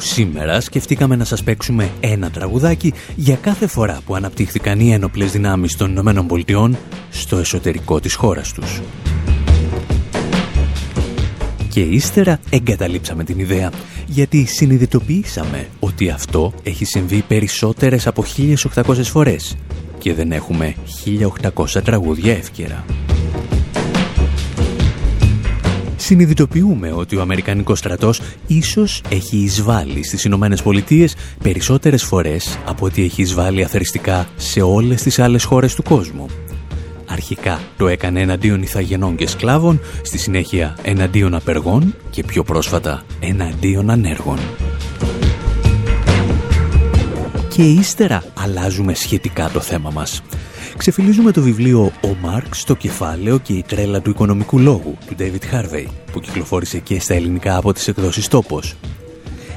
Σήμερα σκεφτήκαμε να σας παίξουμε ένα τραγουδάκι για κάθε φορά που αναπτύχθηκαν οι ένοπλες δυνάμεις των Ηνωμένων Πολιτειών στο εσωτερικό της χώρας τους. Και ύστερα εγκαταλείψαμε την ιδέα, γιατί συνειδητοποιήσαμε ότι αυτό έχει συμβεί περισσότερες από 1.800 φορές και δεν έχουμε 1.800 τραγούδια εύκαιρα συνειδητοποιούμε ότι ο Αμερικανικός στρατός ίσως έχει εισβάλει στις Ηνωμένες Πολιτείες περισσότερες φορές από ότι έχει εισβάλει αθεριστικά σε όλες τις άλλες χώρες του κόσμου. Αρχικά το έκανε εναντίον ηθαγενών και σκλάβων, στη συνέχεια εναντίον απεργών και πιο πρόσφατα εναντίον ανέργων. Και ύστερα αλλάζουμε σχετικά το θέμα μας ξεφυλίζουμε το βιβλίο «Ο Μάρξ στο κεφάλαιο και η τρέλα του οικονομικού λόγου» του David Harvey, που κυκλοφόρησε και στα ελληνικά από τις εκδόσεις «Τόπος».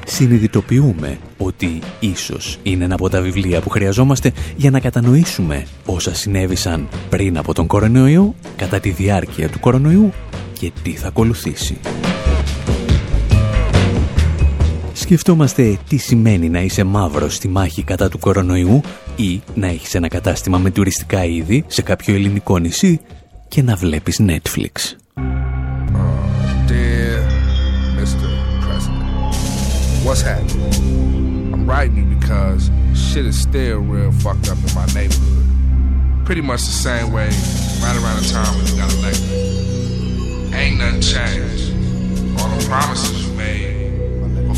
Συνειδητοποιούμε ότι ίσως είναι ένα από τα βιβλία που χρειαζόμαστε για να κατανοήσουμε όσα συνέβησαν πριν από τον κορονοϊό, κατά τη διάρκεια του κορονοϊού και τι θα ακολουθήσει. Σκεφτόμαστε τι σημαίνει να είσαι μαύρος στη μάχη κατά του κορονοϊού ή να έχεις ένα κατάστημα με τουριστικά είδη σε κάποιο ελληνικό νησί και να βλέπεις Netflix.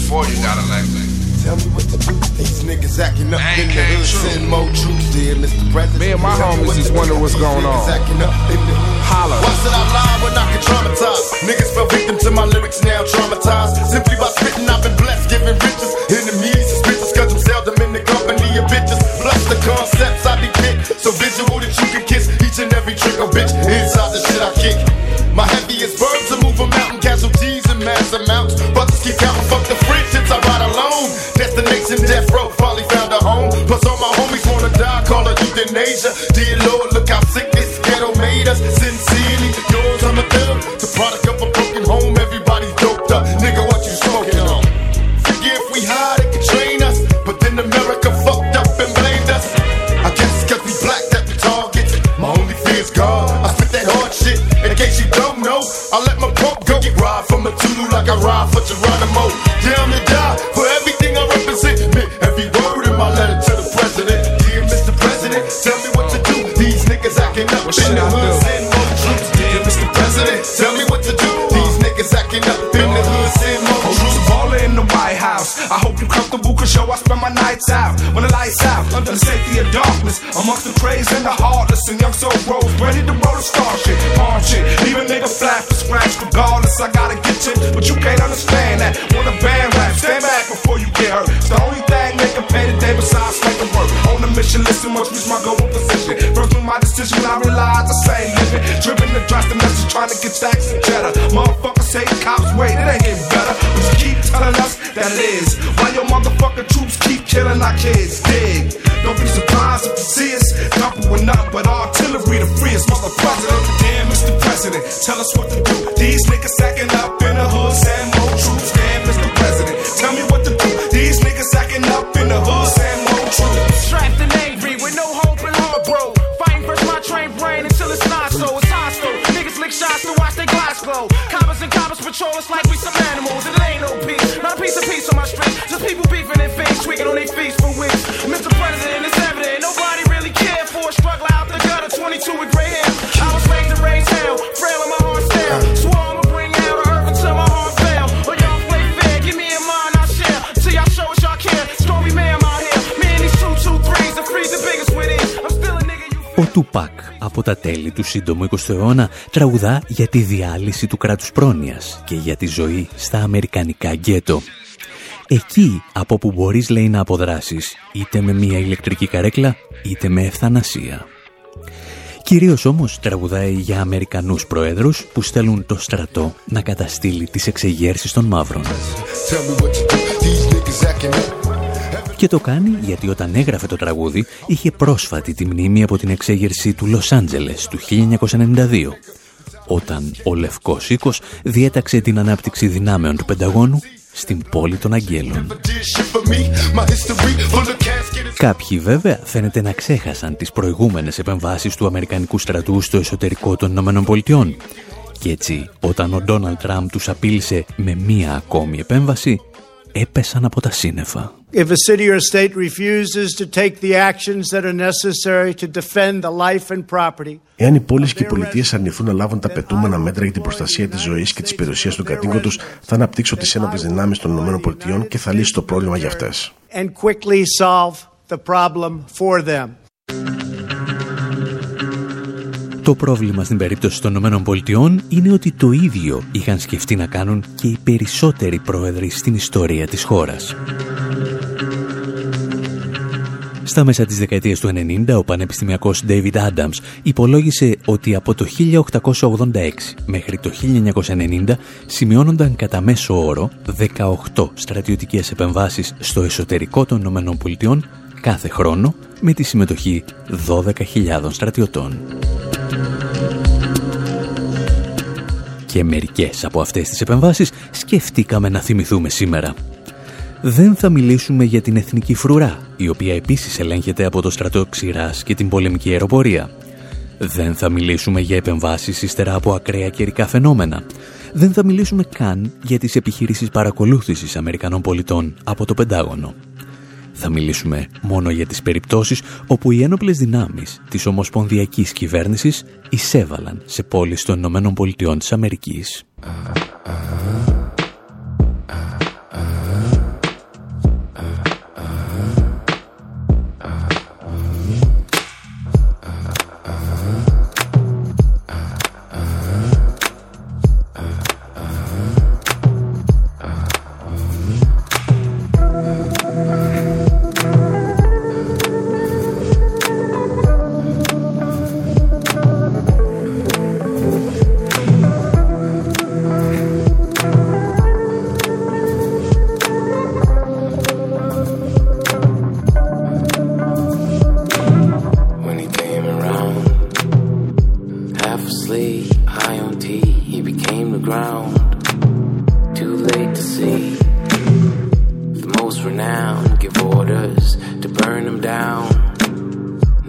Before you got elected. Tell me what to do. These niggas acting up in the hood. Send more troops, dear Mr. President. Me and my homies just wonder what's going on. Holla. Why should I lie when I can traumatize? Niggas fell victim to my lyrics, now traumatized. Simply by spitting, I've been blessed, giving riches. Enemies suspicious, cause I'm seldom in the company of bitches. Plus the concepts I depict. So visual that you can kiss each and every trick of bitch inside the shit I kick. My heaviest verbs are move a mountain casualties in mass amounts. Brothers Row, finally found a home. Plus all my homies wanna die, call it euthanasia. Dear Lord, look how sick this ghetto made us. Sincerely, yours, I'm a thug. The product of a broken home, everybody's doped up. Nigga, what you smoking on? Forget if we hide, it can train us. But then America fucked up and blamed us. I guess cause we black that we target. My only fear is God. I spit that hard shit. In case you don't know, I let my pump go. Get ride from a Tulu like I ride for Geronimo. Yeah, to die for up in the hood. Send more troops. Dear Mr. President, tell me what to do. These niggas acting up in the hood. Send more troops. Baller in the White House. I hope you comfortable, cause yo, I spend my nights out. When the lights out, under the safety of darkness. Amongst the crazy and the heartless and young soul bros. Ready to roll the star shit, arm shit. Leave a nigga flat for scratch. Regardless, I gotta get you. But you can't understand that. Want a band rap, stand back before you get hurt. It's the only thing they can pay today besides making work. On the mission, listen, once reach my goal with my decision, I realize I say living. Driven to dress the message, trying to get stacks and cheddar. Motherfuckers say cops wait, it ain't getting better. We just keep telling us that it is. Why your motherfucking troops keep killing our kids? Dig. Don't be surprised if you see us. Couple with nothing but artillery to free us. Mr. President, damn Mr. President, tell us what to do. These niggas acting up Τουπάκ από τα τέλη του σύντομου 20ου αιώνα τραγουδά για τη διάλυση του κράτους πρόνοιας και για τη ζωή στα αμερικανικά γκέτο. Εκεί από που μπορείς λέει να αποδράσεις είτε με μια ηλεκτρική καρέκλα είτε με ευθανασία. Κυρίως όμως τραγουδάει για Αμερικανούς προέδρους που στέλνουν το στρατό να καταστήλει τις εξεγέρσεις των μαύρων. Και το κάνει γιατί όταν έγραφε το τραγούδι είχε πρόσφατη τη μνήμη από την εξέγερση του Λος Άντζελες του 1992 όταν ο Λευκός Οίκος διέταξε την ανάπτυξη δυνάμεων του Πενταγώνου στην πόλη των Αγγέλων. Κάποιοι βέβαια φαίνεται να ξέχασαν τις προηγούμενες επεμβάσεις του Αμερικανικού στρατού στο εσωτερικό των ΗΠΑ. Και έτσι, όταν ο Ντόναλτ Τραμπ τους απείλησε με μία ακόμη επέμβαση, έπεσαν από τα σύννεφα. If a city or state refuses to take the actions that are necessary to defend the life and property Εάν οι πόλεις και οι πολιτείες αρνηθούν να λάβουν τα πετούμενα μέτρα για την προστασία της ζωής και της περιουσίας του κατοίκου τους, θα αναπτύξω τις ένοπλες δυνάμεις των ΗΠΑ και θα λύσει το πρόβλημα για αυτές. Το πρόβλημα στην περίπτωση των ΗΠΑ είναι ότι το ίδιο είχαν σκεφτεί να κάνουν και οι περισσότεροι πρόεδροι στην ιστορία της χώρας. Στα μέσα της δεκαετίας του 90, ο πανεπιστημιακός David Adams υπολόγισε ότι από το 1886 μέχρι το 1990 σημειώνονταν κατά μέσο όρο 18 στρατιωτικές επεμβάσεις στο εσωτερικό των ΗΠΑ κάθε χρόνο με τη συμμετοχή 12.000 στρατιωτών. Και μερικές από αυτές τις επεμβάσεις σκεφτήκαμε να θυμηθούμε σήμερα. Δεν θα μιλήσουμε για την εθνική φρουρά, η οποία επίσης ελέγχεται από το στρατό ξηράς και την πολεμική αεροπορία. Δεν θα μιλήσουμε για επεμβάσεις ύστερα από ακραία καιρικά φαινόμενα. Δεν θα μιλήσουμε καν για τις επιχειρήσεις παρακολούθησης Αμερικανών πολιτών από το Πεντάγωνο. Θα μιλήσουμε μόνο για τις περιπτώσεις όπου οι ένοπλες δυνάμεις της Ομοσπονδιακής Κυβέρνησης εισέβαλαν σε πόλεις των Ηνωμένων Πολιτειών της Αμερικής.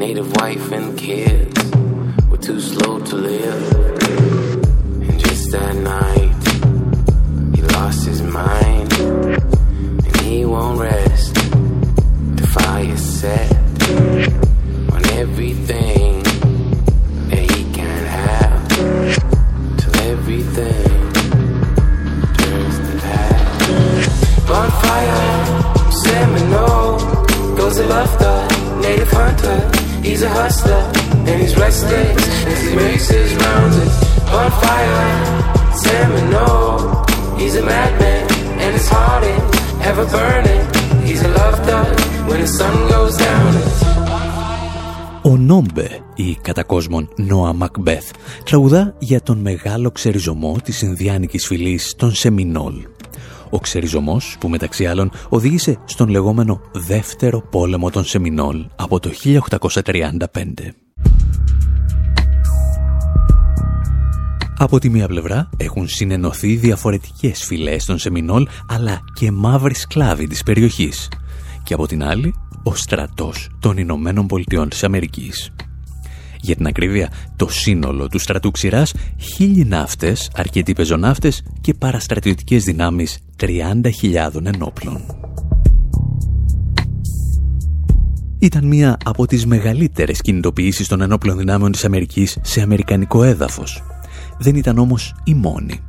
native wife and kids were too slow to live. And just that night, he lost his mind. Τραγουδά για τον μεγάλο ξεριζωμό της Ινδιάνικης φυλής των Σεμινόλ. Ο ξεριζωμός που μεταξύ άλλων οδήγησε στον λεγόμενο δεύτερο πόλεμο των Σεμινόλ από το 1835. Από τη μία πλευρά έχουν συνενωθεί διαφορετικές φυλές των Σεμινόλ αλλά και μαύροι σκλάβοι της περιοχής και από την άλλη ο στρατός των Ηνωμένων Πολιτειών της Αμερικής. Για την ακρίβεια, το σύνολο του στρατού ξηράς, χίλιοι ναύτες, αρκετοί πεζοναύτες και παραστρατιωτικές δυνάμεις 30.000 ενόπλων. Ήταν μία από τις μεγαλύτερες κινητοποιήσεις των ενόπλων δυνάμεων της Αμερικής σε αμερικανικό έδαφος. Δεν ήταν όμως η μόνη.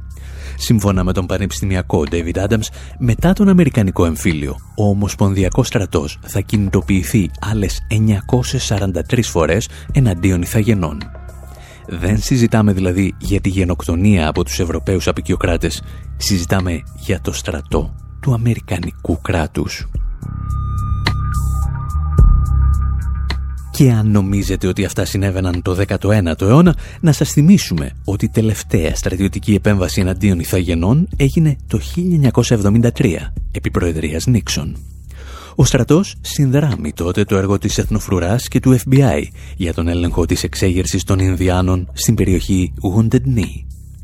Σύμφωνα με τον πανεπιστημιακό David Adams, μετά τον Αμερικανικό εμφύλιο, ο Ομοσπονδιακός στρατός θα κινητοποιηθεί άλλες 943 φορές εναντίον ηθαγενών. Δεν συζητάμε δηλαδή για τη γενοκτονία από τους Ευρωπαίους απεικιοκράτες, συζητάμε για το στρατό του Αμερικανικού κράτους. Και αν νομίζετε ότι αυτά συνέβαιναν το 19ο αιώνα, να σας θυμίσουμε ότι η τελευταία στρατιωτική επέμβαση εναντίον Ιθαγενών έγινε το 1973, επί Προεδρίας Νίξον. Ο στρατός συνδράμει τότε το έργο της Εθνοφρουράς και του FBI για τον έλεγχο της εξέγερσης των Ινδιάνων στην περιοχή Wounded Knee,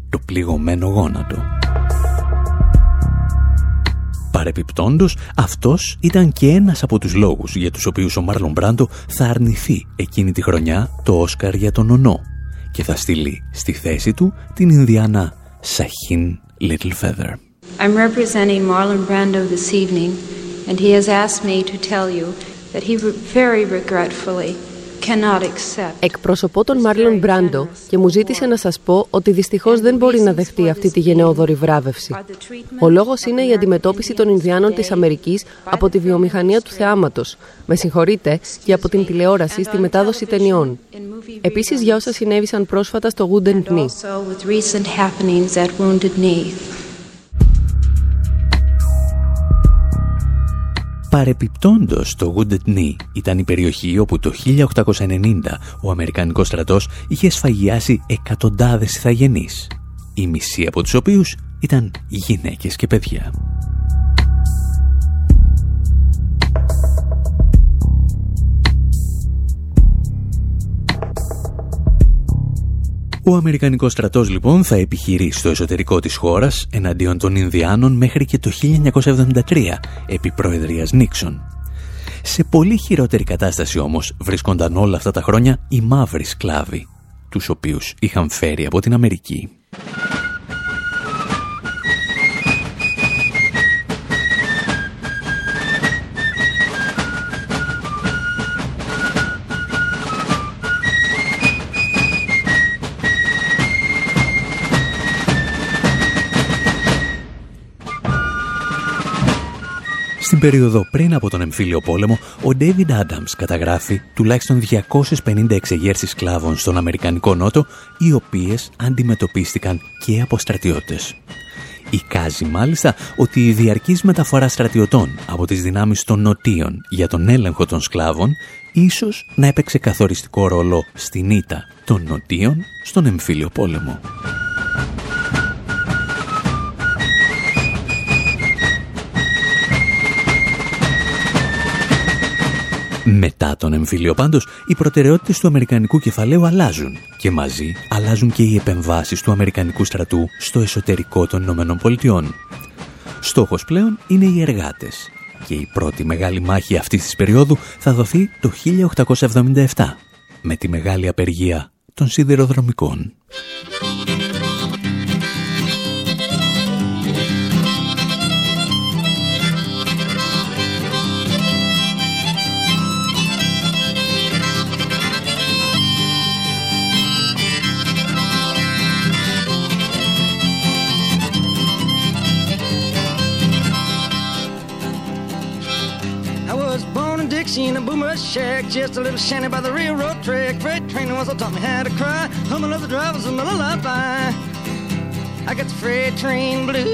το πληγωμένο γόνατο. Παρεπιπτόντος, αυτός ήταν και ένας από τους λόγους για τους οποίους ο Μάρλον Μπράντο θα αρνηθεί εκείνη τη χρονιά το Όσκαρ για τον Ονό και θα στείλει στη θέση του την Ινδιάνα Σαχίν Little Feather. I'm representing Marlon Brando this evening and he has asked me to tell you that he very regretfully Εκπροσωπώ τον Μάρλον Μπράντο και μου ζήτησε να σας πω ότι δυστυχώς δεν μπορεί να δεχτεί αυτή τη γενναιόδορη βράβευση. Ο λόγος είναι η αντιμετώπιση των Ινδιάνων της Αμερικής από τη βιομηχανία του θεάματος. Με συγχωρείτε και από την τηλεόραση στη μετάδοση ταινιών. Επίσης για όσα συνέβησαν πρόσφατα στο Wounded Knee. Παρεπιπτόντος το Wounded Knee ήταν η περιοχή όπου το 1890 ο Αμερικανικός στρατός είχε σφαγιάσει εκατοντάδες ηθαγενείς, η μισή από τους οποίους ήταν γυναίκες και παιδιά. Ο Αμερικανικός στρατός λοιπόν θα επιχειρεί στο εσωτερικό της χώρας εναντίον των Ινδιάνων μέχρι και το 1973 επί Προεδρίας Νίξον. Σε πολύ χειρότερη κατάσταση όμως βρίσκονταν όλα αυτά τα χρόνια οι μαύροι σκλάβοι, τους οποίους είχαν φέρει από την Αμερική. Στην περίοδο πριν από τον εμφύλιο πόλεμο, ο David Adams καταγράφει τουλάχιστον 250 εξεγέρσεις σκλάβων στον Αμερικανικό Νότο, οι οποίες αντιμετωπίστηκαν και από στρατιώτες. Εικάζει μάλιστα ότι η διαρκής μεταφορά στρατιωτών από τις δυνάμεις των νοτίων για τον έλεγχο των σκλάβων ίσως να έπαιξε καθοριστικό ρόλο στην ήττα των νοτίων στον εμφύλιο πόλεμο. Μετά τον εμφύλιο πάντως, οι προτεραιότητες του Αμερικανικού κεφαλαίου αλλάζουν και μαζί αλλάζουν και οι επεμβάσεις του Αμερικανικού στρατού στο εσωτερικό των Ηνωμένων Πολιτειών. Στόχος πλέον είναι οι εργάτες και η πρώτη μεγάλη μάχη αυτής της περίοδου θα δοθεί το 1877 με τη μεγάλη απεργία των σιδηροδρομικών. Seen a boomer shack, just a little shanty by the railroad track. Freight train was taught me how to cry. Humming of the drivers and the lullaby. I got the freight train blue.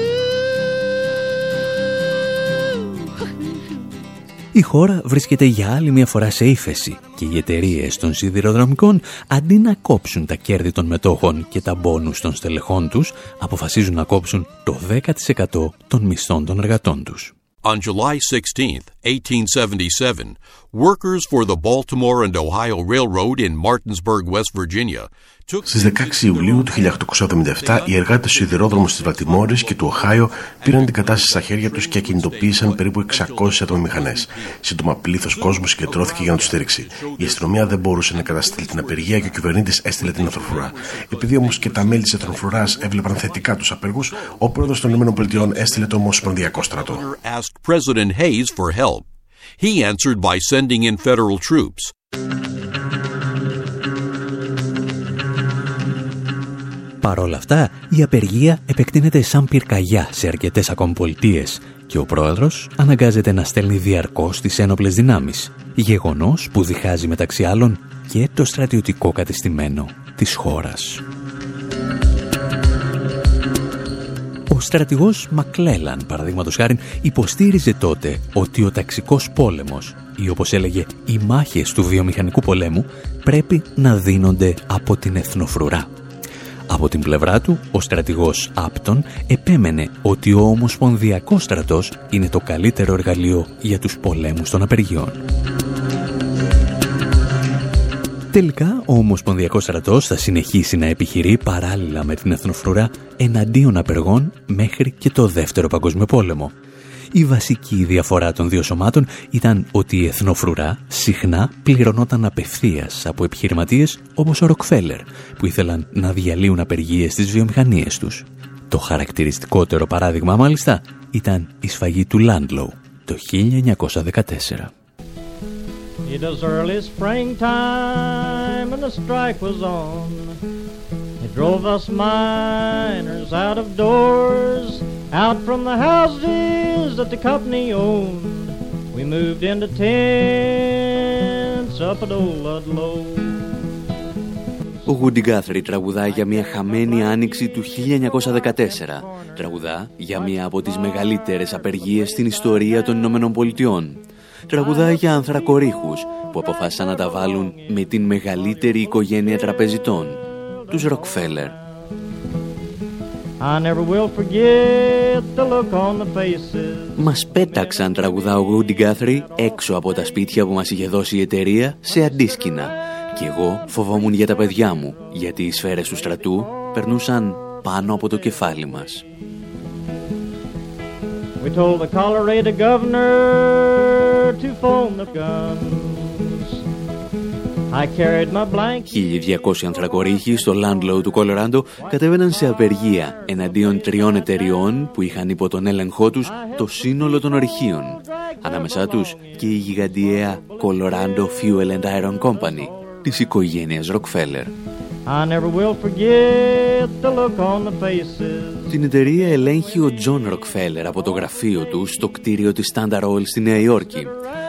Η χώρα βρίσκεται για άλλη μια φορά σε ύφεση και οι εταιρείες των σιδηροδρομικών αντί να κόψουν τα κέρδη των μετόχων και τα μπόνους των στελεχών τους, αποφασίζουν να κόψουν το 10% των μισθών των εργατών τους. On July 16, 1877, workers for the Baltimore and Ohio Railroad in Martinsburg, West Virginia Στις 16 Ιουλίου του 1877, οι εργάτες του σιδηρόδρομου της Βαλτιμόρης και του Οχάιο πήραν την κατάσταση στα χέρια τους και ακινητοποίησαν περίπου 600 ατομομηχανές. Σύντομα πλήθος κόσμου συγκεντρώθηκε για να τους στηρίξει. Η αστυνομία δεν μπορούσε να καταστήλει την απεργία και ο κυβερνήτης έστειλε την Αθροφρουρά. Επειδή όμως και τα μέλη της Αθροφρουράς έβλεπαν θετικά τους απεργούς, ο πρόεδρος των ΗΠΑ έστειλε το Ομοσπονδιακό στρατό. He answered by sending in federal troops. Παρ' όλα αυτά, η απεργία επεκτείνεται σαν πυρκαγιά σε αρκετές ακόμη πολιτείες και ο πρόεδρος αναγκάζεται να στέλνει διαρκώς τις ένοπλες δυνάμεις, γεγονός που διχάζει μεταξύ άλλων και το στρατιωτικό κατεστημένο της χώρας. Στρατηγός Μακλέλαν, παραδείγματος χάρη, υποστήριζε τότε ότι ο ταξικός πόλεμος ή όπως έλεγε οι μάχες του βιομηχανικού πολέμου πρέπει να δίνονται από την εθνοφρουρά. Από την πλευρά του, ο στρατηγός Άπτον επέμενε ότι ο Ομοσπονδιακός στρατός είναι το καλύτερο εργαλείο για τους πολέμους των απεργιών. Τελικά, ο Ομοσπονδιακός στρατός θα συνεχίσει να επιχειρεί παράλληλα με την εθνοφρουρά εναντίον απεργών μέχρι και το Δεύτερο Παγκόσμιο Πόλεμο. Η βασική διαφορά των δύο σωμάτων ήταν ότι η εθνοφρουρά συχνά πληρωνόταν απευθείας από επιχειρηματίες όπως ο Ροκφέλερ, που ήθελαν να διαλύουν απεργίες στις βιομηχανίες τους. Το χαρακτηριστικότερο παράδειγμα μάλιστα ήταν η σφαγή του Λάντλοου το 1914. It was early springtime and the strike was on. It drove us miners out of doors, out from the houses that the company owned. We moved into tents up at old Ludlow. Ο Γούντι Γκάθρι τραγουδά για μια χαμένη άνοιξη του 1914. Τραγουδά για μια από τις μεγαλύτερες απεργίες στην ιστορία των Ηνωμένων Πολιτειών τραγουδάει για ανθρακορίχους που αποφάσισαν να τα βάλουν με την μεγαλύτερη οικογένεια τραπεζιτών, τους Ροκφέλερ. Μας πέταξαν τραγουδά ο Γκούντι Γκάθρι έξω από τα σπίτια που μας είχε δώσει η εταιρεία σε αντίσκηνα και εγώ φοβόμουν για τα παιδιά μου γιατί οι σφαίρες του στρατού περνούσαν πάνω από το κεφάλι μας. We told the Colorado governor to phone the guns. I carried my blanket. 1200 ανθρακορίχοι στο Landlow του Κολοράντο κατέβαιναν σε απεργία εναντίον τριών εταιριών που είχαν υπό τον έλεγχό τους το σύνολο των ορυχείων. Ανάμεσά τους και η γιγαντιαία Colorado Fuel and Iron Company της οικογένειας Rockefeller. Την εταιρεία ελέγχει ο Τζον Ροκφέλερ από το γραφείο του στο κτίριο της Standard Oil στη Νέα Υόρκη.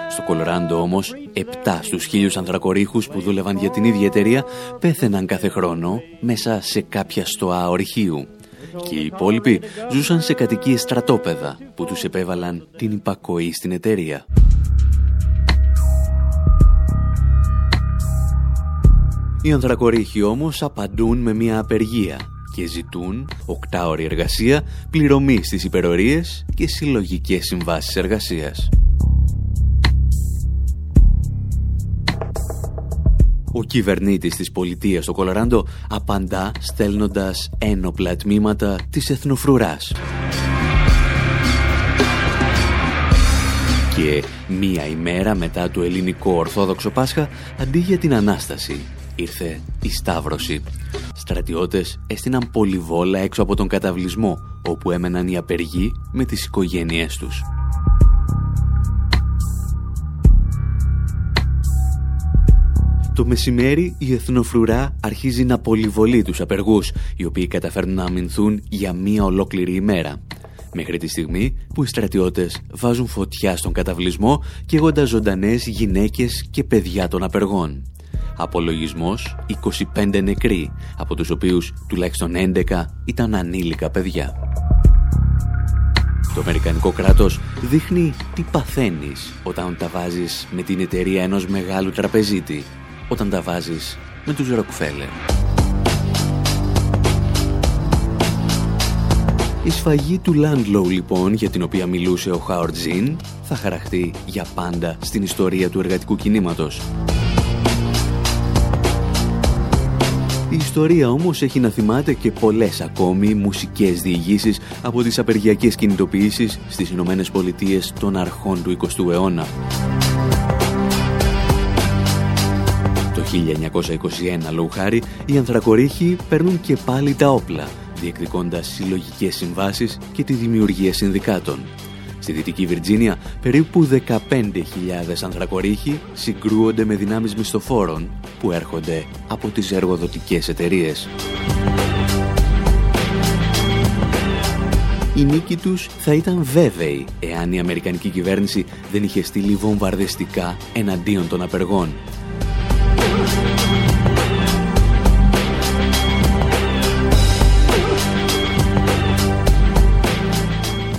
Στο Κολοράντο όμως, 7 στους χίλιους ανθρακορίχους που δούλευαν για την ίδια εταιρεία πέθαιναν κάθε χρόνο μέσα σε κάποια στοά ορυχείου. Και οι υπόλοιποι ζούσαν σε κατοικίες στρατόπεδα που τους επέβαλαν την υπακοή στην εταιρεία. Οι ανθρακορίχοι όμως απαντούν με μια απεργία και ζητούν οκτάωρη εργασία, πληρωμή στις υπερορίες και συλλογικές συμβάσεις εργασίας. Ο κυβερνήτης της πολιτείας στο Κολοράντο απαντά στέλνοντας ένοπλα τμήματα της εθνοφρουράς. Και μία ημέρα μετά το ελληνικό Ορθόδοξο Πάσχα, αντί για την Ανάσταση, ήρθε η Σταύρωση. Στρατιώτες έστειναν πολυβόλα έξω από τον καταβλισμό, όπου έμεναν οι απεργοί με τις οικογένειές τους. Το μεσημέρι η εθνοφρουρά αρχίζει να πολυβολεί τους απεργούς, οι οποίοι καταφέρνουν να αμυνθούν για μία ολόκληρη ημέρα. Μέχρι τη στιγμή που οι στρατιώτες βάζουν φωτιά στον καταβλισμό και έγοντας ζωντανές γυναίκες και παιδιά των απεργών. Απολογισμός 25 νεκροί, από τους οποίους τουλάχιστον 11 ήταν ανήλικα παιδιά. Το Αμερικανικό κράτος δείχνει τι παθαίνεις όταν τα βάζεις με την εταιρεία ενός μεγάλου τραπεζίτη, όταν τα βάζεις με τους Ροκφέλερ. Η σφαγή του Landlow λοιπόν, για την οποία μιλούσε ο Χάορτ Ζιν, θα χαραχτεί για πάντα στην ιστορία του εργατικού κινήματος. Ιστορία όμως έχει να θυμάται και πολλές ακόμη μουσικές διηγήσεις από τις απεργιακές κινητοποιήσεις στις Ηνωμένες Πολιτείες των αρχών του 20ου αιώνα. Το 1921, λόγου χάρη, οι ανθρακορίχοι παίρνουν και πάλι τα όπλα, διεκδικώντας συλλογικές συμβάσεις και τη δημιουργία συνδικάτων. Στη Δυτική Βιρτζίνια, περίπου 15.000 ανθρακορίχοι συγκρούονται με δυνάμεις μισθοφόρων που έρχονται από τις εργοδοτικές εταιρείες. Η νίκη τους θα ήταν βέβαιη εάν η Αμερικανική κυβέρνηση δεν είχε στείλει βομβαρδιστικά εναντίον των απεργών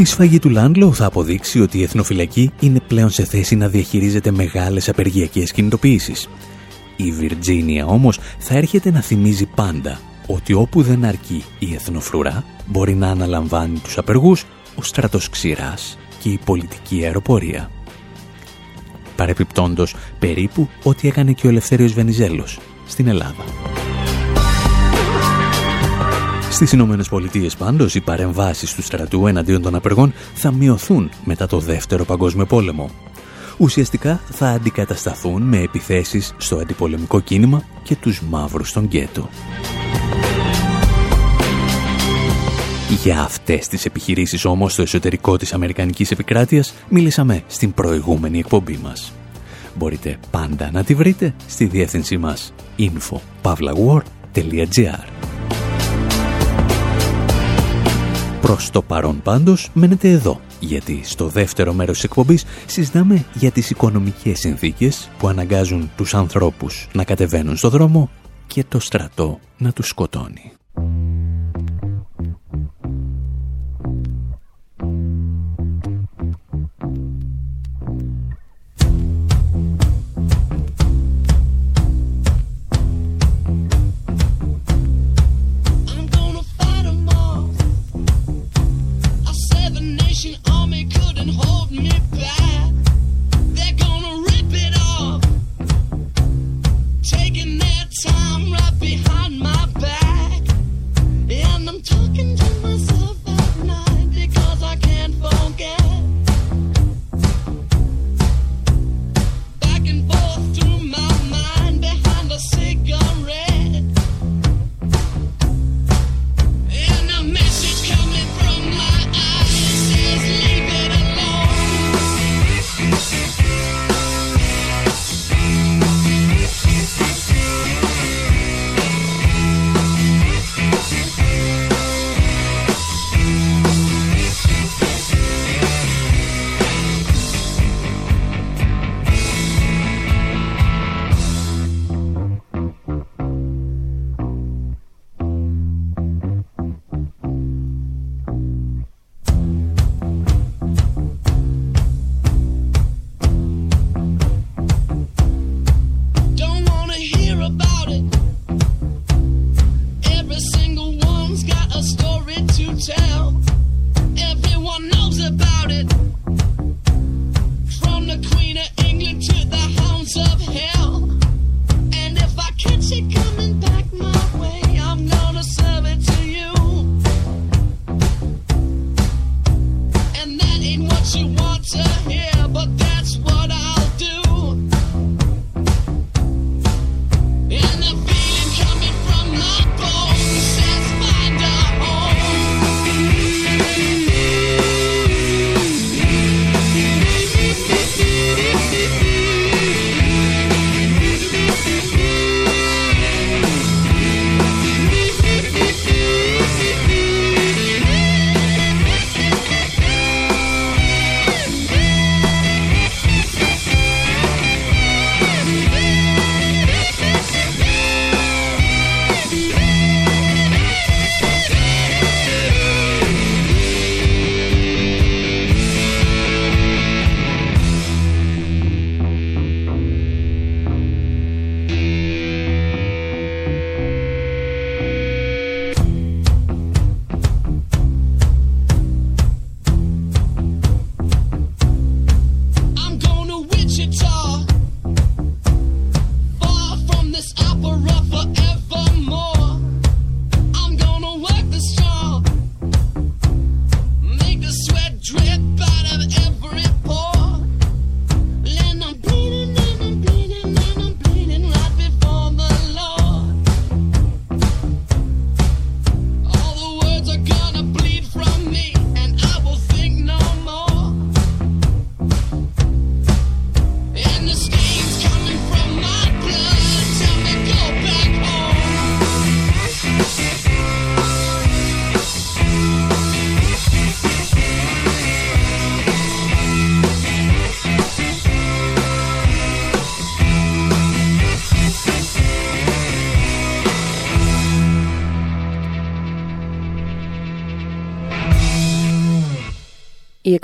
Η σφαγή του Λάντλο θα αποδείξει ότι η εθνοφυλακή είναι πλέον σε θέση να διαχειρίζεται μεγάλες απεργιακές κινητοποιήσεις. Η Βιρτζίνια όμως θα έρχεται να θυμίζει πάντα ότι όπου δεν αρκεί η εθνοφρουρά μπορεί να αναλαμβάνει τους απεργούς ο στρατός ξηράς και η πολιτική αεροπορία. Παρεπιπτόντος περίπου ό,τι έκανε και ο Ελευθέριος Βενιζέλος στην Ελλάδα. Στις Ηνωμένες Πολιτείες πάντως οι παρεμβάσεις του στρατού εναντίον των απεργών θα μειωθούν μετά το Δεύτερο Παγκόσμιο Πόλεμο. Ουσιαστικά θα αντικατασταθούν με επιθέσεις στο αντιπολεμικό κίνημα και τους μαύρους στον γκέτο. Για αυτές τις επιχειρήσεις όμως στο εσωτερικό της Αμερικανικής επικράτειας μίλησαμε στην προηγούμενη εκπομπή μας. Μπορείτε πάντα να τη βρείτε στη διεύθυνσή μας info.pavlawar.gr Προς το παρόν πάντως μένετε εδώ, γιατί στο δεύτερο μέρος της εκπομπής συζητάμε για τις οικονομικές συνθήκες που αναγκάζουν τους ανθρώπους να κατεβαίνουν στο δρόμο και το στρατό να τους σκοτώνει.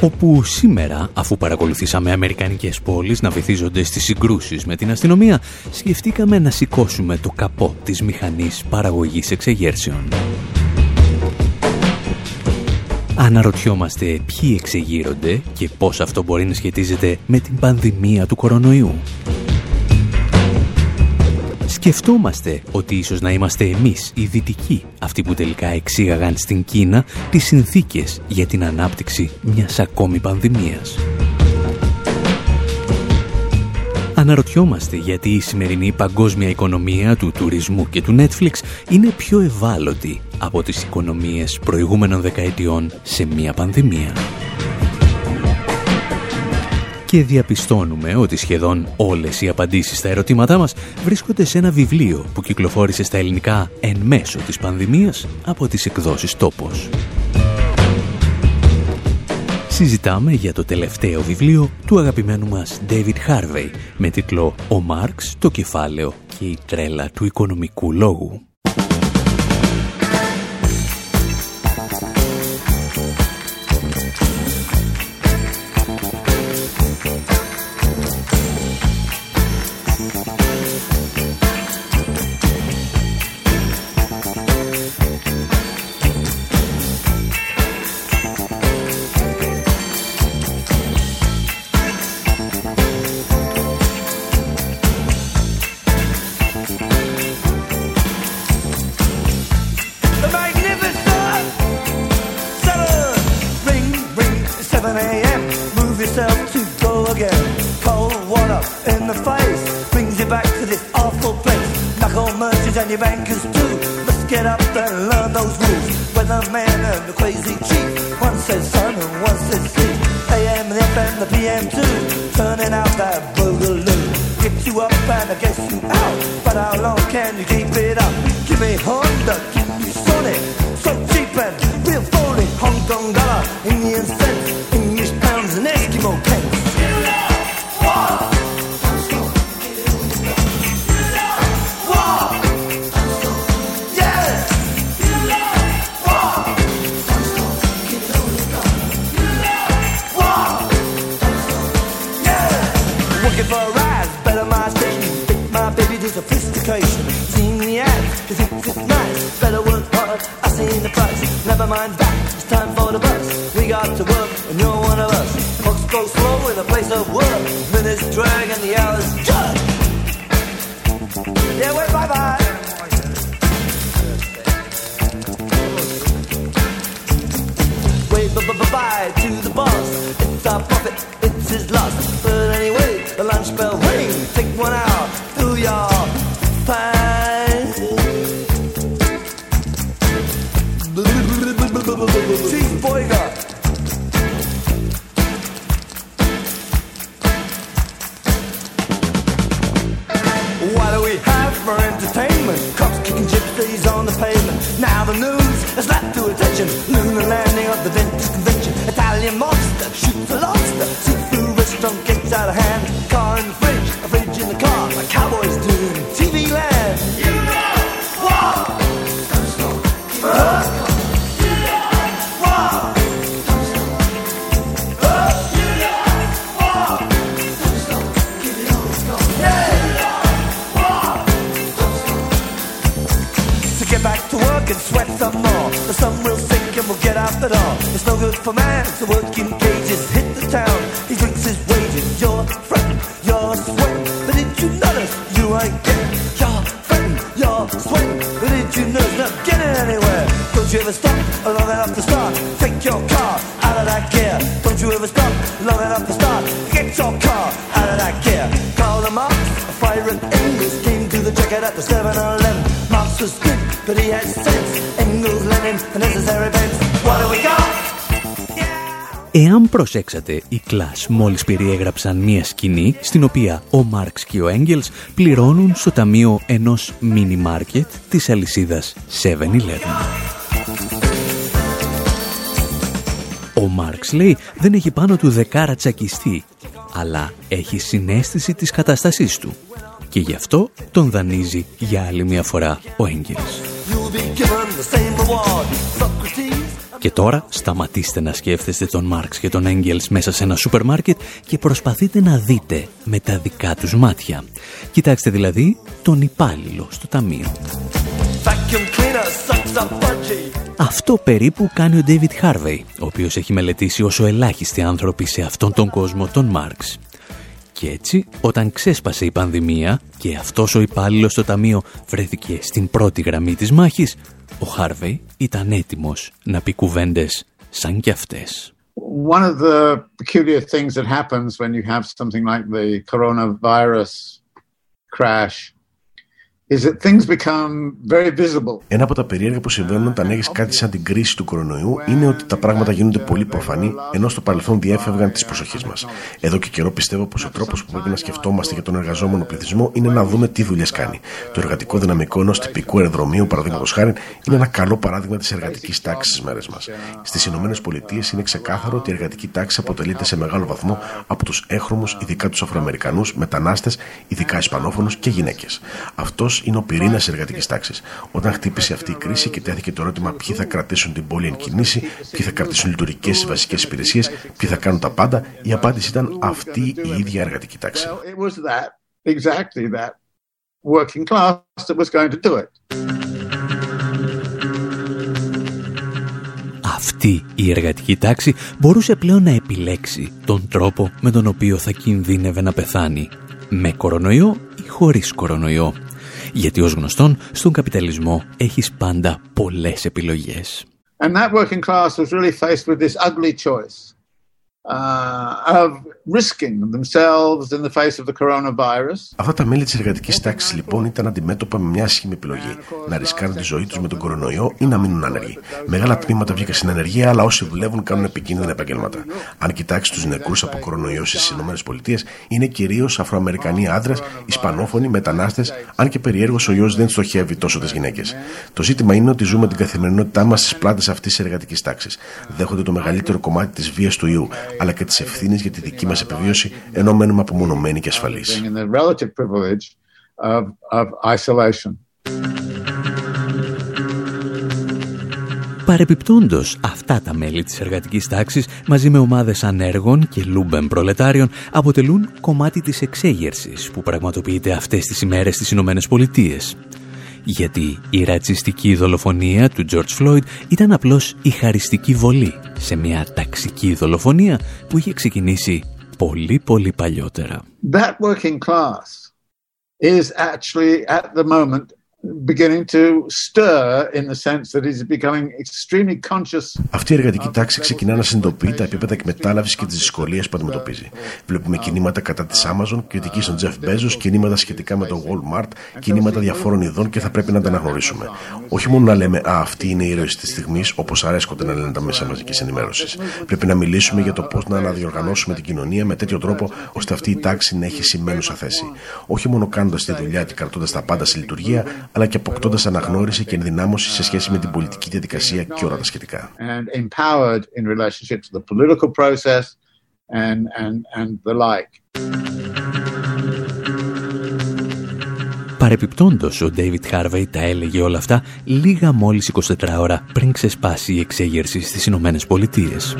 όπου σήμερα, αφού παρακολουθήσαμε αμερικανικές πόλεις να βυθίζονται στις συγκρούσεις με την αστυνομία, σκεφτήκαμε να σηκώσουμε το καπό της μηχανής παραγωγής εξεγέρσεων. Αναρωτιόμαστε ποιοι εξεγείρονται και πώς αυτό μπορεί να σχετίζεται με την πανδημία του κορονοϊού. Σκεφτόμαστε ότι ίσως να είμαστε εμείς οι δυτικοί αυτοί που τελικά εξήγαγαν στην Κίνα τις συνθήκες για την ανάπτυξη μιας ακόμη πανδημίας. Αναρωτιόμαστε γιατί η σημερινή παγκόσμια οικονομία του τουρισμού και του Netflix είναι πιο ευάλωτη από τις οικονομίες προηγούμενων δεκαετιών σε μια πανδημία και διαπιστώνουμε ότι σχεδόν όλες οι απαντήσεις στα ερωτήματά μας βρίσκονται σε ένα βιβλίο που κυκλοφόρησε στα ελληνικά εν μέσω της πανδημίας από τις εκδόσεις «Τόπος». Συζητάμε για το τελευταίο βιβλίο του αγαπημένου μας David Harvey με τίτλο «Ο Μάρξ, το κεφάλαιο και η τρέλα του οικονομικού λόγου». Like all merchants and your bankers too. Let's get up and learn those rules. Weatherman and the crazy chief. One says sun and one says sea. AM, the FM, the PM too. Turning out that boogaloo. Get you up and I guess you out. But how long can you keep it up? Give me Honda, give me Sony, So cheap and real phony. Hong Kong dollar, Indian cents, English pounds and Eskimo pence. never mind that. It's time for the bus. We got to work. the landing of the Venice Convention. Italian monster. shoots good for man, so working. Προσέξατε, οι κλάς μόλις περιέγραψαν μία σκηνή στην οποία ο Μάρξ και ο Έγγελς πληρώνουν στο ταμείο ενός μίνι μάρκετ της αλυσίδας 7-Eleven. Ο Μάρξ λέει δεν έχει πάνω του δεκάρα τσακιστή, αλλά έχει συνέστηση της κατάστασής του και γι' αυτό τον δανείζει για άλλη μια φορά ο Έγγελς. Και τώρα σταματήστε να σκέφτεστε τον Μάρξ και τον Έγγελς μέσα σε ένα σούπερ μάρκετ και προσπαθείτε να δείτε με τα δικά τους μάτια. Κοιτάξτε δηλαδή τον υπάλληλο στο ταμείο. Αυτό περίπου κάνει ο David Harvey, ο οποίος έχει μελετήσει όσο ελάχιστοι άνθρωποι σε αυτόν τον κόσμο τον Μάρξ. Και έτσι, όταν ξέσπασε η πανδημία και αυτός ο υπάλληλος στο ταμείο βρέθηκε στην πρώτη γραμμή της μάχης, ο Χάρβεϊ ήταν έτοιμος να πει κουβέντες σαν κι αυτές. One of the peculiar things that happens when you have something like the coronavirus crash ένα από τα περίεργα που συμβαίνουν όταν έχεις κάτι σαν την κρίση του κορονοϊού είναι ότι τα πράγματα γίνονται πολύ προφανή, ενώ στο παρελθόν διέφευγαν τη προσοχή μας. Εδώ και καιρό πιστεύω πως ο τρόπος που πρέπει να σκεφτόμαστε για τον εργαζόμενο πληθυσμό είναι να δούμε τι δουλειές κάνει. Το εργατικό δυναμικό ενός τυπικού αεροδρομίου, παραδείγματος χάρη, είναι ένα καλό παράδειγμα της εργατικής τάξης στις μέρες μας. Στις ΗΠΑ είναι ξεκάθαρο ότι η εργατική τάξη αποτελείται σε μεγάλο βαθμό από τους έχρωμους, ειδικά τους Αφροαμερικανούς, μετανάστες, ειδικά Ισπανόφωνους και γυναίκες. Αυτός είναι ο πυρήνας εργατικής τάξης. Όταν χτύπησε αυτή η κρίση και τέθηκε το ερώτημα ποιοι θα κρατήσουν την πόλη εν κινήσει, ποιοι θα κρατήσουν λειτουργικές βασικές υπηρεσίες, ποιοι θα κάνουν τα πάντα, η απάντηση ήταν αυτή η ίδια εργατική τάξη. Αυτή η εργατική τάξη μπορούσε πλέον να επιλέξει τον τρόπο με τον οποίο θα κινδύνευε να πεθάνει, με κορονοϊό ή χωρίς κορονοϊό. Γιατί ως γνωστόν, στον καπιταλισμό έχεις πάντα πολλές επιλογές. And that working class was really faced with this ugly choice. Uh, Αυτά τα μέλη της εργατικής τάξης λοιπόν ήταν αντιμέτωπα με μια άσχημη επιλογή. Να ρισκάρουν τη ζωή τους με τον κορονοϊό ή να μείνουν άνεργοι. Μεγάλα τμήματα βγήκαν στην ανεργία, αλλά όσοι δουλεύουν κάνουν επικίνδυνα επαγγέλματα. Αν κοιτάξεις τους νεκρούς από κορονοϊό στις ΗΠΑ, είναι κυρίως Αφροαμερικανοί άντρες, Ισπανόφωνοι, μετανάστες, αν και περιέργω ο ιό δεν στοχεύει τόσο τις γυναίκες. Το ζήτημα είναι ότι ζούμε την καθημερινότητά μας στις πλάτες αυτής της εργατικής τάξης. Δέχονται το μεγαλύτερο κομμάτι της βίας του ιού, αλλά και τη ευθύνη για τη δική μας επιβίωση, ενώ μένουμε απομονωμένοι και ασφαλείς. Παρεπιπτόντως, αυτά τα μέλη της εργατικής τάξης, μαζί με ομάδες ανέργων και λούμπεν προλετάριων, αποτελούν κομμάτι της εξέγερσης που πραγματοποιείται αυτές τις ημέρες στις Ηνωμένες Πολιτείες γιατί η ρατσιστική δολοφονία του George Floyd ήταν απλώς η χαριστική βολή σε μια ταξική δολοφονία που είχε ξεκινήσει πολύ πολύ παλιότερα. That working class is actually at the moment αυτή η εργατική τάξη ξεκινά να συνειδητοποιεί τα επίπεδα εκμετάλλευσης και τις δυσκολίες που αντιμετωπίζει. Βλέπουμε κινήματα κατά της Amazon, κριτική στον Jeff Bezos, κινήματα σχετικά με τον Walmart, κινήματα διαφόρων ειδών και θα πρέπει να τα αναγνωρίσουμε. Όχι μόνο να λέμε Α, αυτή είναι η ήρωε της στιγμής, όπως αρέσκονται να λένε τα μέσα μαζικής ενημέρωσης. Πρέπει να μιλήσουμε για το πώς να αναδιοργανώσουμε την κοινωνία με τέτοιο τρόπο ώστε αυτή η τάξη να έχει σημαίνουσα θέση. Όχι μόνο κάνοντας τη δουλειά και κρατώντας τα πάντα σε λειτουργία, αλλά και αποκτώντας αναγνώριση και ενδυνάμωση σε σχέση με την πολιτική διαδικασία και όλα τα σχετικά. Παρεπιπτόντως, ο David Harvey τα έλεγε όλα αυτά λίγα μόλις 24 ώρα πριν ξεσπάσει η εξέγερση στις Ηνωμένες Πολιτείες.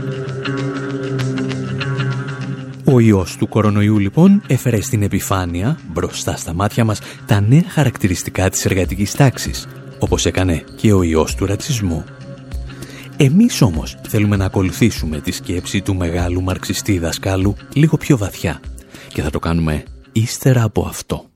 Ο ιός του κορονοϊού λοιπόν έφερε στην επιφάνεια, μπροστά στα μάτια μας, τα νέα χαρακτηριστικά της εργατικής τάξης, όπως έκανε και ο ιός του ρατσισμού. Εμείς όμως θέλουμε να ακολουθήσουμε τη σκέψη του μεγάλου μαρξιστή δασκάλου λίγο πιο βαθιά και θα το κάνουμε ύστερα από αυτό.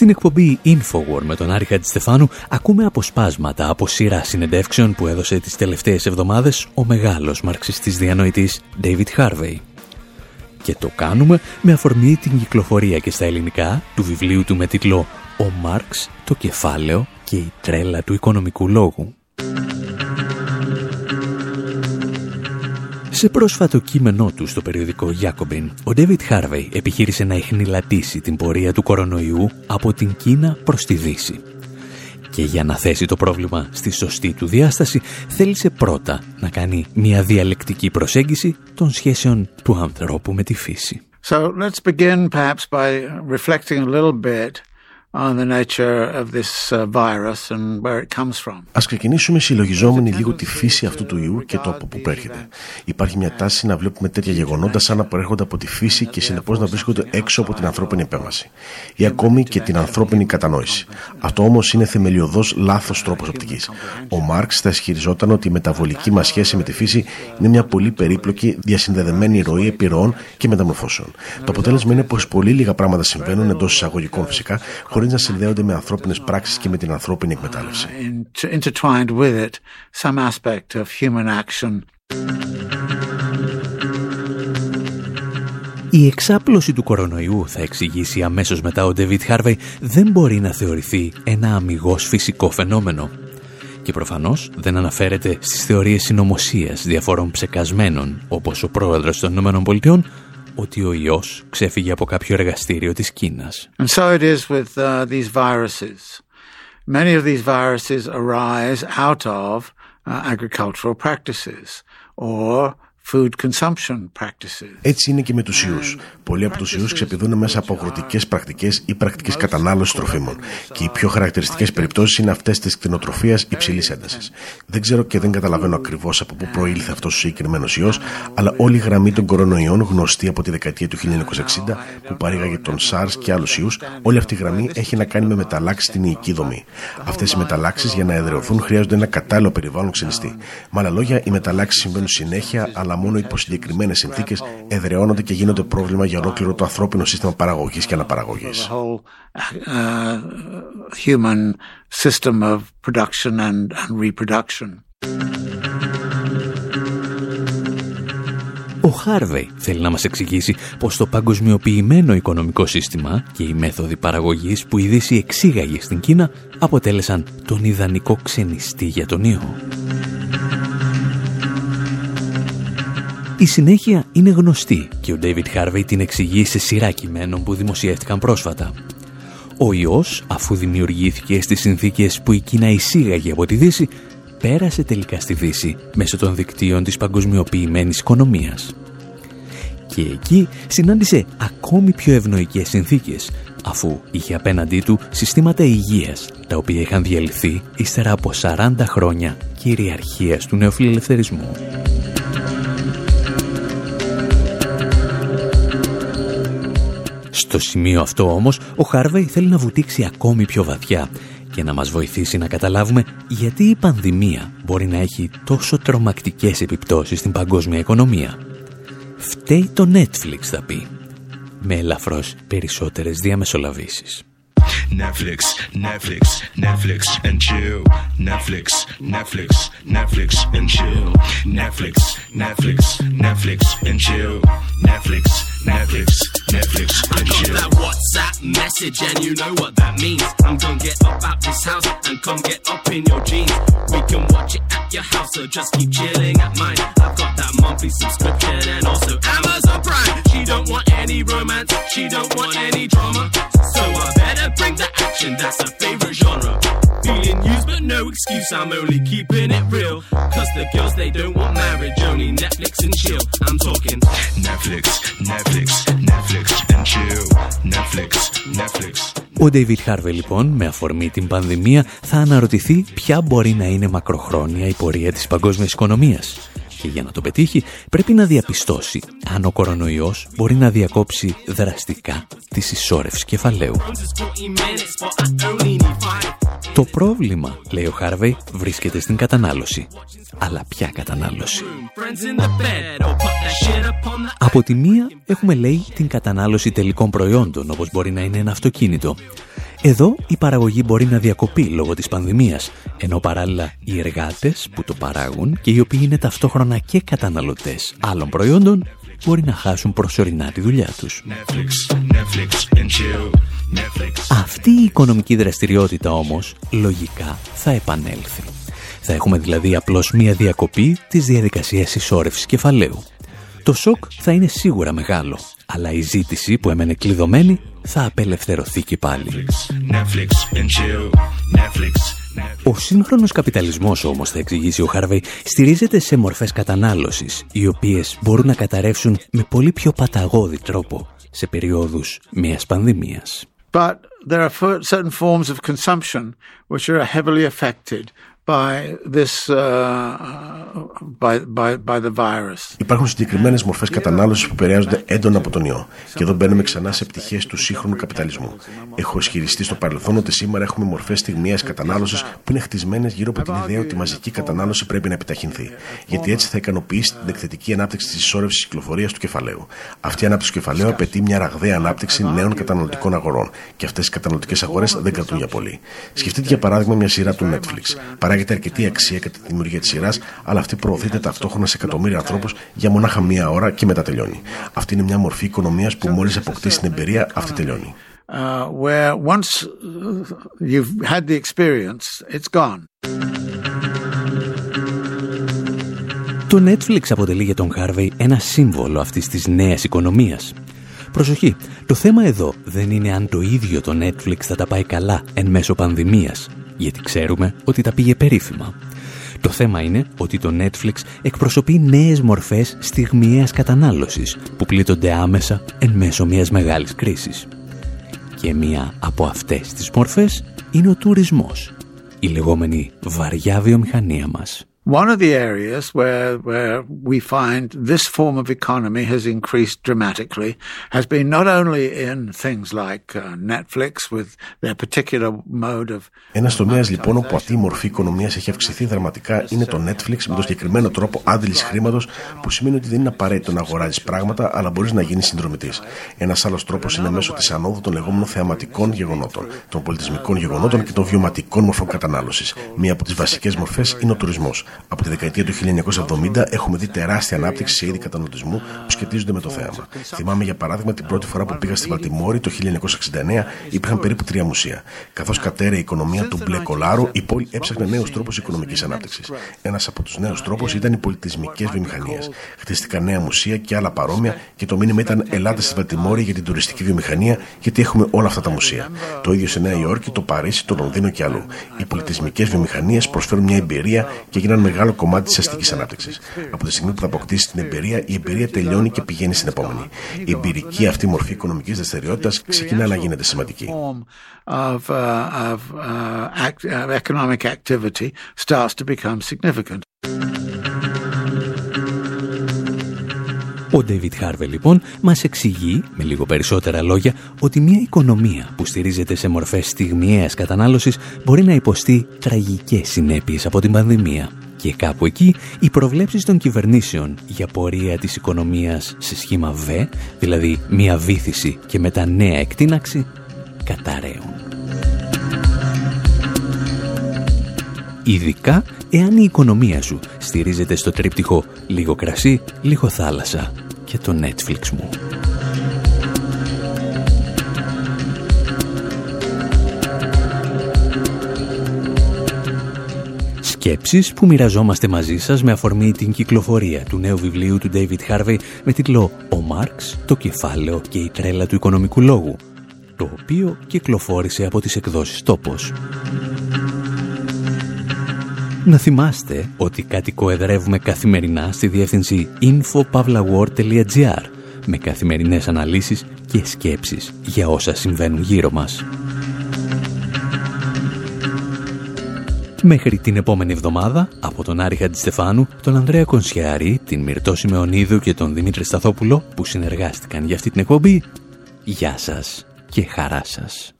Στην εκπομπή Infowar με τον Άρη Χατζηστεφάνου ακούμε αποσπάσματα από σειρά συνεντεύξεων που έδωσε τις τελευταίες εβδομάδες ο μεγάλος μαρξιστής διανοητής David Harvey. Και το κάνουμε με αφορμή την κυκλοφορία και στα ελληνικά του βιβλίου του με τίτλο «Ο Μάρξ, το κεφάλαιο και η τρέλα του οικονομικού λόγου». Σε πρόσφατο κείμενό του στο περιοδικό Jacobin, ο David Harvey επιχείρησε να εχνηλατήσει την πορεία του κορονοϊού από την Κίνα προς τη Δύση. Και για να θέσει το πρόβλημα στη σωστή του διάσταση, θέλησε πρώτα να κάνει μια διαλεκτική προσέγγιση των σχέσεων του ανθρώπου με τη φύση. So let's begin perhaps by reflecting a little bit on the nature of this uh, virus and where it comes from. Ας ξεκινήσουμε συλλογιζόμενοι λίγο τη φύση αυτού του ιού και το από πού προέρχεται. Υπάρχει μια τάση να βλέπουμε τέτοια γεγονότα σαν να προέρχονται από τη φύση και συνεπώς να βρίσκονται έξω από την ανθρώπινη επέμβαση ή ακόμη και την ανθρώπινη κατανόηση. Αυτό όμως είναι θεμελιωδώς λάθος τρόπος οπτικής. Ο Μάρξ θα ισχυριζόταν ότι η μεταβολική μας σχέση με τη φύση είναι μια πολύ περίπλοκη διασυνδεδεμένη ροή επιρροών και μεταμορφώσεων. Το αποτέλεσμα είναι πως πολύ λίγα πράγματα συμβαίνουν εντός εισαγωγικών φυσικά, χωρίς να συνδέονται με ανθρώπινες πράξεις και με την ανθρώπινη εκμετάλλευση. Η εξάπλωση του κορονοϊού, θα εξηγήσει αμέσως μετά ο David Harvey, δεν μπορεί να θεωρηθεί ένα αμυγός φυσικό φαινόμενο. Και προφανώς δεν αναφέρεται στις θεωρίες συνωμοσίας διαφόρων ψεκασμένων, όπως ο πρόεδρος των ΗΠΑ, ότι ο ιός ξέφυγε από κάποιο εργαστήριο της Κίνας. And so it is with uh, these viruses. Many of these viruses arise out of uh, agricultural practices or έτσι είναι και με τους ιούς. Πολλοί από τους ιούς ξεπηδούν μέσα από αγροτικές πρακτικές ή πρακτικές κατανάλωσης τροφίμων. Και οι πιο χαρακτηριστικές περιπτώσεις είναι αυτές της κτηνοτροφίας υψηλής έντασης. Δεν ξέρω και δεν καταλαβαίνω ακριβώς από πού προήλθε αυτός ο συγκεκριμένος ιός, αλλά όλη η γραμμή των κορονοϊών γνωστή από τη δεκαετία του 1960 που παρήγαγε τον SARS και άλλους ιούς, όλη αυτή η γραμμή έχει να κάνει με μεταλλάξεις στην ιική δομή. Αυτές οι μεταλλάξεις για να εδρεωθούν χρειάζονται ένα κατάλληλο περιβάλλον ξενιστή. Με άλλα λόγια, οι μεταλλάξεις συμβαίνουν συνέχεια, αλλά μόνο υπό συγκεκριμένες συνθήκες εδραιώνονται και γίνονται πρόβλημα για ολόκληρο το ανθρώπινο σύστημα παραγωγής και αναπαραγωγής. Ο Χάρβεϊ θέλει να μας εξηγήσει πως το παγκοσμιοποιημένο οικονομικό σύστημα και οι μέθοδοι παραγωγής που η Δύση εξήγαγε στην Κίνα αποτέλεσαν τον ιδανικό ξενιστή για τον ιό. Η συνέχεια είναι γνωστή και ο David Harvey την εξηγεί σε σειρά κειμένων που δημοσιεύτηκαν πρόσφατα. Ο ιός, αφού δημιουργήθηκε στις συνθήκες που η Κίνα εισήγαγε από τη Δύση, πέρασε τελικά στη Δύση μέσω των δικτύων της παγκοσμιοποιημένης οικονομίας. Και εκεί συνάντησε ακόμη πιο ευνοϊκές συνθήκες, αφού είχε απέναντί του συστήματα υγείας, τα οποία είχαν διαλυθεί ύστερα από 40 χρόνια κυριαρχίας του νεοφιλελευθερισμού. Στο σημείο αυτό όμως, ο Χάρβεϊ θέλει να βουτήξει ακόμη πιο βαθιά και να μας βοηθήσει να καταλάβουμε γιατί η πανδημία μπορεί να έχει τόσο τρομακτικές επιπτώσεις στην παγκόσμια οικονομία. Φταίει το Netflix θα πει, με ελαφρώς περισσότερες διαμεσολαβήσεις. Netflix, Netflix, Netflix and chill. Netflix, Netflix, Netflix and chill. Netflix, Netflix, Netflix and chill. Netflix, Netflix, Netflix and chill. I got that WhatsApp message and you know what that means. I'm gonna get up out this house and come get up in your jeans. We can watch it at your house, so just keep chilling at mine. I've got that monthly subscription and also Amazon Prime. She don't want any romance, she don't want any drama. So I better bring the action, that's her favorite genre. Feeling used, but no excuse, I'm only keeping it real. Cause the girls, they don't want marriage, only Netflix and chill. I'm talking Netflix, Netflix, Netflix and chill. Netflix, Netflix. Ο David Harvey λοιπόν, με αφορμή την πανδημία, θα αναρωτηθεί ποια μπορεί να είναι μακροχρόνια η πορεία της παγκόσμιας οικονομίας και για να το πετύχει πρέπει να διαπιστώσει αν ο κορονοϊός μπορεί να διακόψει δραστικά τη συσσόρευση κεφαλαίου. Το πρόβλημα, λέει ο Χάρβεϊ, βρίσκεται στην κατανάλωση. Αλλά ποια κατανάλωση; Από τη μία έχουμε, λέει, την κατανάλωση τελικών προϊόντων, όπως μπορεί να είναι ένα αυτοκίνητο. Εδώ η παραγωγή μπορεί να διακοπεί λόγω της πανδημίας, ενώ παράλληλα οι εργάτες που το παράγουν και οι οποίοι είναι ταυτόχρονα και καταναλωτές άλλων προϊόντων μπορεί να χάσουν προσωρινά τη δουλειά τους. Αυτή η οικονομική δραστηριότητα όμως λογικά θα επανέλθει. Θα έχουμε δηλαδή απλώς μία διακοπή της διαδικασίας ισόρευσης κεφαλαίου. Το σοκ θα είναι σίγουρα μεγάλο, αλλά η ζήτηση που έμενε κλειδωμένη θα απελευθερωθεί και πάλι. Ο σύγχρονος καπιταλισμός όμως, θα εξηγήσει ο Χάρβεϊ, στηρίζεται σε μορφές κατανάλωσης, οι οποίες μπορούν να καταρρεύσουν με πολύ πιο παταγώδη τρόπο σε περιόδους μιας πανδημίας. But there are certain forms of consumption which are heavily affected Uh, Υπάρχουν συγκεκριμένες μορφές κατανάλωσης που επηρεάζονται έντονα από τον ιό. Και εδώ μπαίνουμε ξανά σε πτυχές του σύγχρονου καπιταλισμού. Έχω ισχυριστεί στο παρελθόν ότι σήμερα έχουμε μορφές στιγμιαία κατανάλωσης που είναι χτισμένες γύρω από την ιδέα ότι η μαζική κατανάλωση πρέπει να επιταχυνθεί. Γιατί έτσι θα ικανοποιήσει την εκθετική ανάπτυξη της ισόρρευσης κυκλοφορίας του κεφαλαίου. Αυτή η ανάπτυξη του κεφαλαίου απαιτεί μια ραγδαία ανάπτυξη νέων καταναλωτικών αγορών. Και αυτές οι καταναλωτικές αγορές δεν κρατούν για πολύ. Σκεφτείτε για παράδειγμα μια σειρά του Netflix παράγεται αρκετή αξία κατά τη δημιουργία της σειράς, αλλά αυτή προωθείται ταυτόχρονα σε εκατομμύρια ανθρώπους για μονάχα μία ώρα και μετά τελειώνει. Αυτή είναι μια μορφή οικονομίας που μόλις αποκτήσει την εμπειρία, αυτή τελειώνει. Uh, where once you've had the experience, it's gone. Το Netflix αποτελεί για τον Χάρβεϊ ένα σύμβολο αυτής της νέας οικονομίας. Προσοχή, το θέμα εδώ δεν είναι αν το ίδιο το Netflix θα τα πάει καλά εν μέσω πανδημίας, γιατί ξέρουμε ότι τα πήγε περίφημα. Το θέμα είναι ότι το Netflix εκπροσωπεί νέες μορφές στιγμιαίας κατανάλωσης που πλήττονται άμεσα εν μέσω μιας μεγάλης κρίσης. Και μία από αυτές τις μορφές είναι ο τουρισμός, η λεγόμενη βαριά βιομηχανία μας. One of the areas where, where we find this form of economy has increased dramatically has been not only in things like uh, Netflix with their particular mode of. Ένα τομέα λοιπόν όπου αυτή η μορφή οικονομίας έχει αυξηθεί δραματικά είναι το Netflix με τον συγκεκριμένο τρόπο άντληση χρήματος που σημαίνει ότι δεν είναι απαραίτητο να αγοράζεις πράγματα αλλά μπορείς να γίνεις συνδρομητής. Ένας άλλος τρόπος είναι μέσω της ανόδου των λεγόμενων θεαματικών γεγονότων, των πολιτισμικών γεγονότων και των βιωματικών μορφών κατανάλωσης. Μία από τις βασικές μορφές είναι ο τουρισμός. Από τη δεκαετία του 1970 έχουμε δει τεράστια ανάπτυξη σε είδη καταναλωτισμού που σχετίζονται με το θέαμα. Θυμάμαι για παράδειγμα την πρώτη φορά που πήγα στη Βαλτιμόρη το 1969 υπήρχαν περίπου τρία μουσεία. Καθώς κατέρε η οικονομία του μπλε κολάρου, η πόλη έψαχνε νέους τρόπους οικονομικής ανάπτυξης. Ένας από τους νέους τρόπους ήταν οι πολιτισμικές βιομηχανίες. Χτίστηκαν νέα μουσεία και άλλα παρόμοια και το μήνυμα ήταν Ελάτε στη Βαλτιμόρη για την τουριστική βιομηχανία, γιατί έχουμε όλα αυτά τα μουσεία. Το ίδιο σε Νέα Υόρκη, το Παρίσι, το Λονδίνο και αλλού. Οι πολιτισμικές βιομηχανίες προσφέρουν μια εμπειρία και γίνανε μεγάλο κομμάτι της αστικής ανάπτυξης. Από τη στιγμή που θα αποκτήσει την εμπειρία, η εμπειρία τελειώνει και πηγαίνει στην επόμενη. Η εμπειρική αυτή μορφή οικονομικής δραστηριότητας ξεκινά να γίνεται σημαντική. Ο David Harvey λοιπόν μας εξηγεί με λίγο περισσότερα λόγια ότι μια οικονομία που στηρίζεται σε μορφές στιγμιαίας κατανάλωσης μπορεί να υποστεί τραγικές συνέπειες από την πανδημία. Και κάπου εκεί οι προβλέψεις των κυβερνήσεων για πορεία της οικονομίας σε σχήμα V, δηλαδή μια βήθηση και μετά νέα εκτείναξη, καταραίουν. Ειδικά εάν η οικονομία σου στηρίζεται στο τρίπτυχο λίγο κρασί, λίγο θάλασσα και το Netflix μου. Σκέψεις που μοιραζόμαστε μαζί σας με αφορμή την κυκλοφορία του νέου βιβλίου του David Harvey με τίτλο «Ο Μάρξ, το κεφάλαιο και η τρέλα του οικονομικού λόγου», το οποίο κυκλοφόρησε από τις εκδόσεις «Τόπος». Να θυμάστε ότι κάτι κοεδρεύουμε καθημερινά στη διεύθυνση infopavlawar.gr με καθημερινές αναλύσεις και σκέψεις για όσα συμβαίνουν γύρω μας. Μέχρι την επόμενη εβδομάδα, από τον Άρη Χαντιστεφάνου, τον Ανδρέα Κονσιάρη, την Μυρτώ Σιμεωνίδου και τον Δημήτρη Σταθόπουλο που συνεργάστηκαν για αυτή την εκπομπή, γεια σας και χαρά σας.